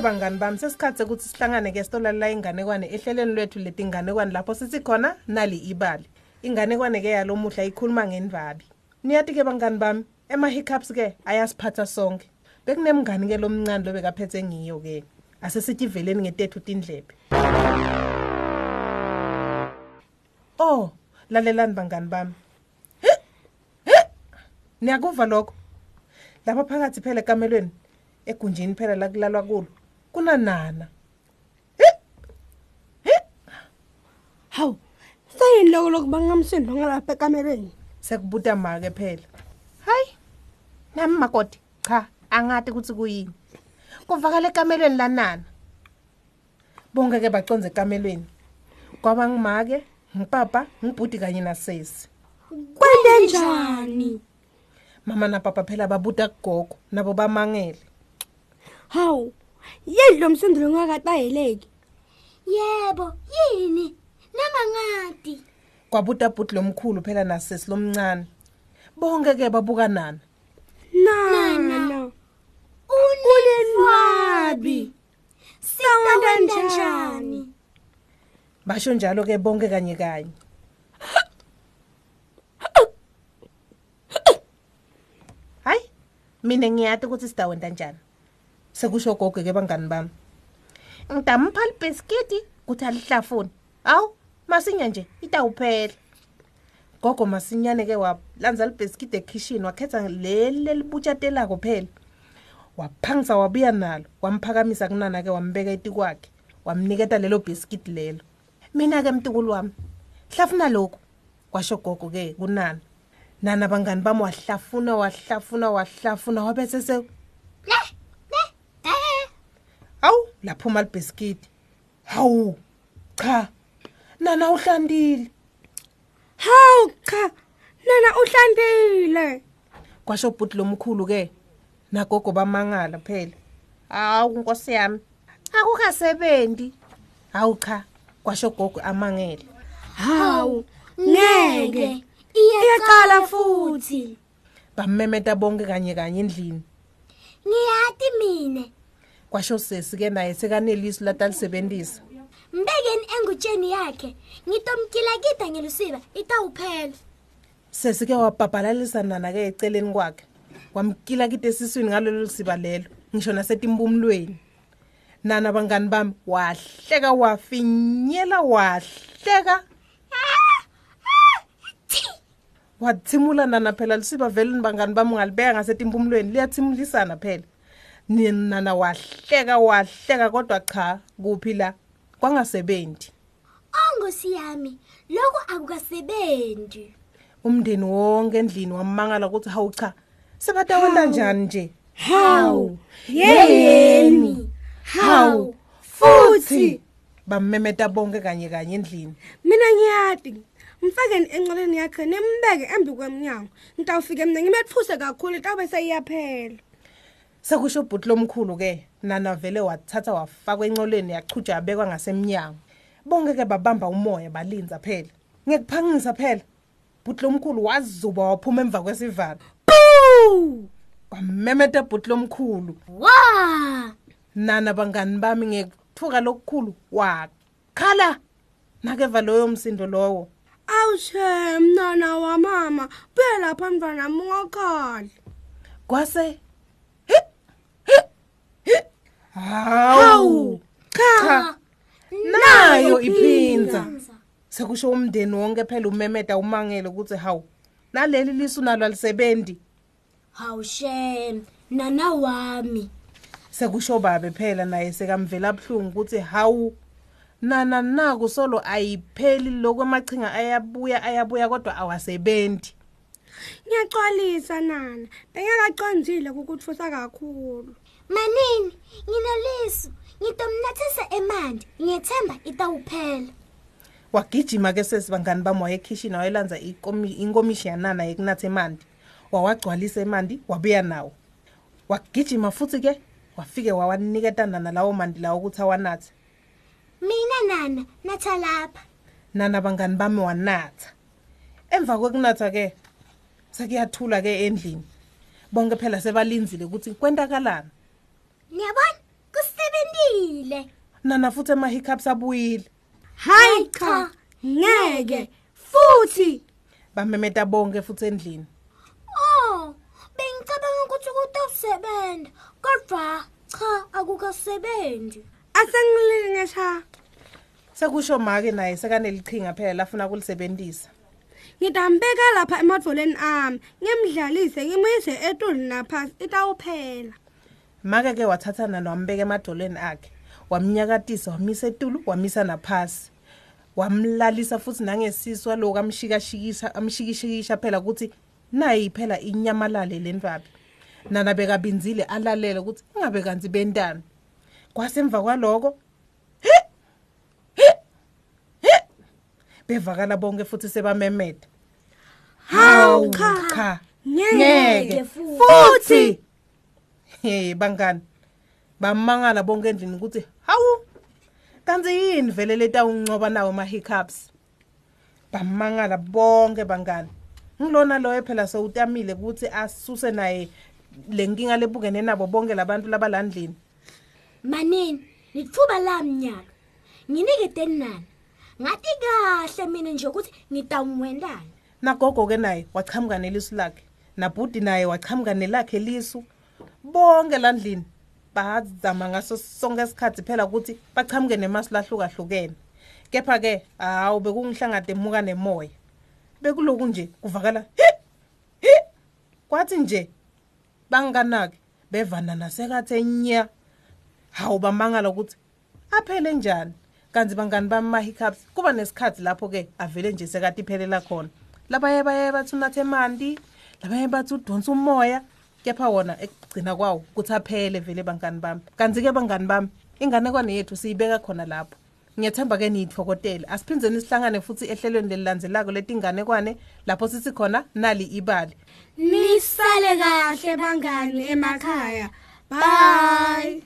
bangani bami sesikhathi ukuthi sihlangane ke sitolalela inganekwane ehlelweni lwethu letinganekwane lapho sithi khona nali ibali. Inganekwane ke yalomuhla ikhuluma ngendvabi niyati ke bangani bami ema-hiccups ke ayasiphatha sonke. Bekunemngani ke lomncane lobekaphethe ngiyo ke. Asesithi veleni ngetethu tindlebe. Oh lalelani bangani bami. Niyakuva lokho? Lapha phakathi phela ekamelweni egunjini phela la kulalwa kulo. Kunanana? Hawu sayini loko lokuba ngamsindo ngalapha ekamereni. Sekubuta make phela. Hayi. Nami makoti cha angati ukuthi kuyini? Kuvakala ekamelweni lanana bonke ke baconze ekamelweni. Kwaba ngimake ngipapa ngibhudi kanye nasesi. Kwente njani mama napapa phela babuta kugogo nabo bamangele. Hawu yini lo msindro ngakatayeleki Yebo, yini? Nangangadi. kwabuta bhuti lomkhulu phela nasesi lomncane bonke ke babuka nana nana Unenwabi. Sawenda njani? basho njalo ke bonke kanye kanye hayi mina ngiyati ukuthi sidawenta njani sekusho gogo ke bangani bami. Ngidampha libhiskiti kuthi alihlafuni. Awu masinya nje itawuphela. Gogo masinyane ke walanza libhiskiti ekhishini wakhetha leli elibutshatelako phela. Waphangisa wabuya nalo wamphakamisa kunana ke wambeka etikwakhe wamniketa lelo bhiskiti lelo. Mina-ke mtukulu wami hlafuna lokhu kwasho gogo ke kunana. Nana bangani bami wahlafuna wahlafuna wahlafuna wabese laphuma libhiskiti hawu cha. Nana uhlandile. Hawu cha. Nana uhlandile. Kwasho bhuti lomkhulu ke nagogo bamangala phela. Hawu nkosi yami. Akukasebenzi hawu cha. Kwasho gogo amangele. Hawu Ngeke. iyaqala futhi. Bamemeta bonke kanye kanye endlini. Ngiyati mina. Kwasho sesi ke naye sekanelisi latalisebentisa Mbekeni engutsheni yakhe. Ngitomkilakita ngelusiba itawuphela. sesi ke wabhabhalalisa nana ke eceleni kwakhe wamkila kite esiswini ngalelo siba lelo ngisho nasetimpumulweni nana bangani bami wahleka wafinyela wahleka wathimula nana phela lisiba vele bangani bami ungalibeka ngasetimpumulweni liyathimulisana phela Ni- nana wahleka wahleka kodwa cha kuphi la? Kwangasebenzi Ongosi yami, lokho akukasebenzi. umndeni wonke endlini wamangala ukuthi hawu cha sebatawenta njani nje? Hawu. Yeyeni hawu. Futhi bamemeta bonke kanye kanye endlini. Mina ngiyati mfakeni encoleni yakhe nembeke embi kwemnyango. Ngitawufike mina ngimethuse kakhulu tawube seyiyaphela. Sekusho ubhuti lomkhulu ke nana vele wathatha wafakwa encoleni yachuja yabekwa ngasemnyango. Bonke ke babamba umoya balinza phela. Ngekuphangisa phela. Bhuti lomkhulu wazuba waphuma emva kwesivalo. Boo! wamemeta bhuti lomkhulu Wa! nana bangani bami ngekuthuka lokukhulu wakhala. Nakeva loyo msindo lowo. Awushe mnana wamama. Buya lapha mntwana mungakhala kwase hawu! Cha! Nayo iphinza sekusho umndeni wonke phela umemeda umangele ukuthi hawu naleli lisu nalo alisebenzi Hawushem, nana wami. sekusho babe phela naye sekamvela buhlungu ukuthi hawu nana naku solo ayipheli lokho amachinga ayabuya ayabuya kodwa awasebenzi ngiyagcwalisa nana. Bengekaqonzile ukutfusa kakhulu. Manini, nginelisu. Ngitomnathisa emanti. Ngiyethemba itawuphela. wagijima ke sesibangani bami wayekhishini wayelanza ikomi- inkomishi yanana yekunatha emanti wawagcwalisa emanti wabuya nawo wagijima futhi ke wafike wawaniketa nana lawo manti lawo ukuthi awanathe Mina nana, natha lapha. nana bangani bami wanatha emva kwekunatha ke sekuyathula ke endlini bonke phela sebalinzile ukuthi kwendakalani Ngiyabona? Kusebentile. abuyile nana futhi ama-hiccups abuyile. Hayi cha ngeke futhi. Bamemeta bonke futhi endlini. Oh bengicabanga ukuthi kutosebenza kodwa cha akukasebenzi. Asengilile ngesha. Sekusho make naye sekanelichinga phela lafuna ukulisebenzisa ngidambeka lapha emadvoleni ami ngimdlalise ngimuyise etuli naphasi itawuphela. Make-ke wathathana nawambeka emadolweni akhe wamnyakatisa wamisa etulu wamisa naphasi. Wamlalisa futhi nangesisu aloku amshikashikisha amshikishikisha phela ukuthi nayi phela inyamalale le ndvabi nana bekabinzile alalele ukuthi ingabe kanzi bentana. Kwasemva kwaloko bevakala bonke futhi sebamemeda hawu cha. ngeke futhi. hey bangani? Bamangala bonke endlini ukuthi hawu kanti yini vele letawuncoba nawo ama-hiccups bamangala bonke bangani. Ngilona loyo phela sewutamile ukuthi asuse naye le nkinga lebukene nabo bonke labantu labalandlini manini lithuba lami nyaka nginike nani ngathi kahle mina nje ukuthi ngitawumwendana nagogo-ke naye wachamuka nelisu lakhe. Nabhudi naye wachamuka nelakhe lisu bonke landlini bazama ngaso sonke isikhathi phela ukuthi bachamuke nemasu lahlukahlukene kepha-ke hawu bekungihlangade emuka nemoya. Bekuloku nje kuvakala hi hi. Kwathi nje banganaki bevana nasekathe nya hawu bamangala ukuthi aphele njani? Kanti bangani bama-hiccups? Kuba nesikhathi lapho-ke avele nje sekade iphelela khona. Labaye baye bathi unathe emanti labaye bathi udonsa umoya kepha wona ekugcina kwawo kuthi aphele vele bangani bami. Kanti-ke bangani bami inganekwane yethu siyibeka khona lapho. Ngiyethemba-ke niyithokotele asiphinzeni sihlangane futhi ehlelweni lelilandzelako letinganekwane lapho sithi khona nali ibali. Nisale kahle bangani emakhaya. Bye.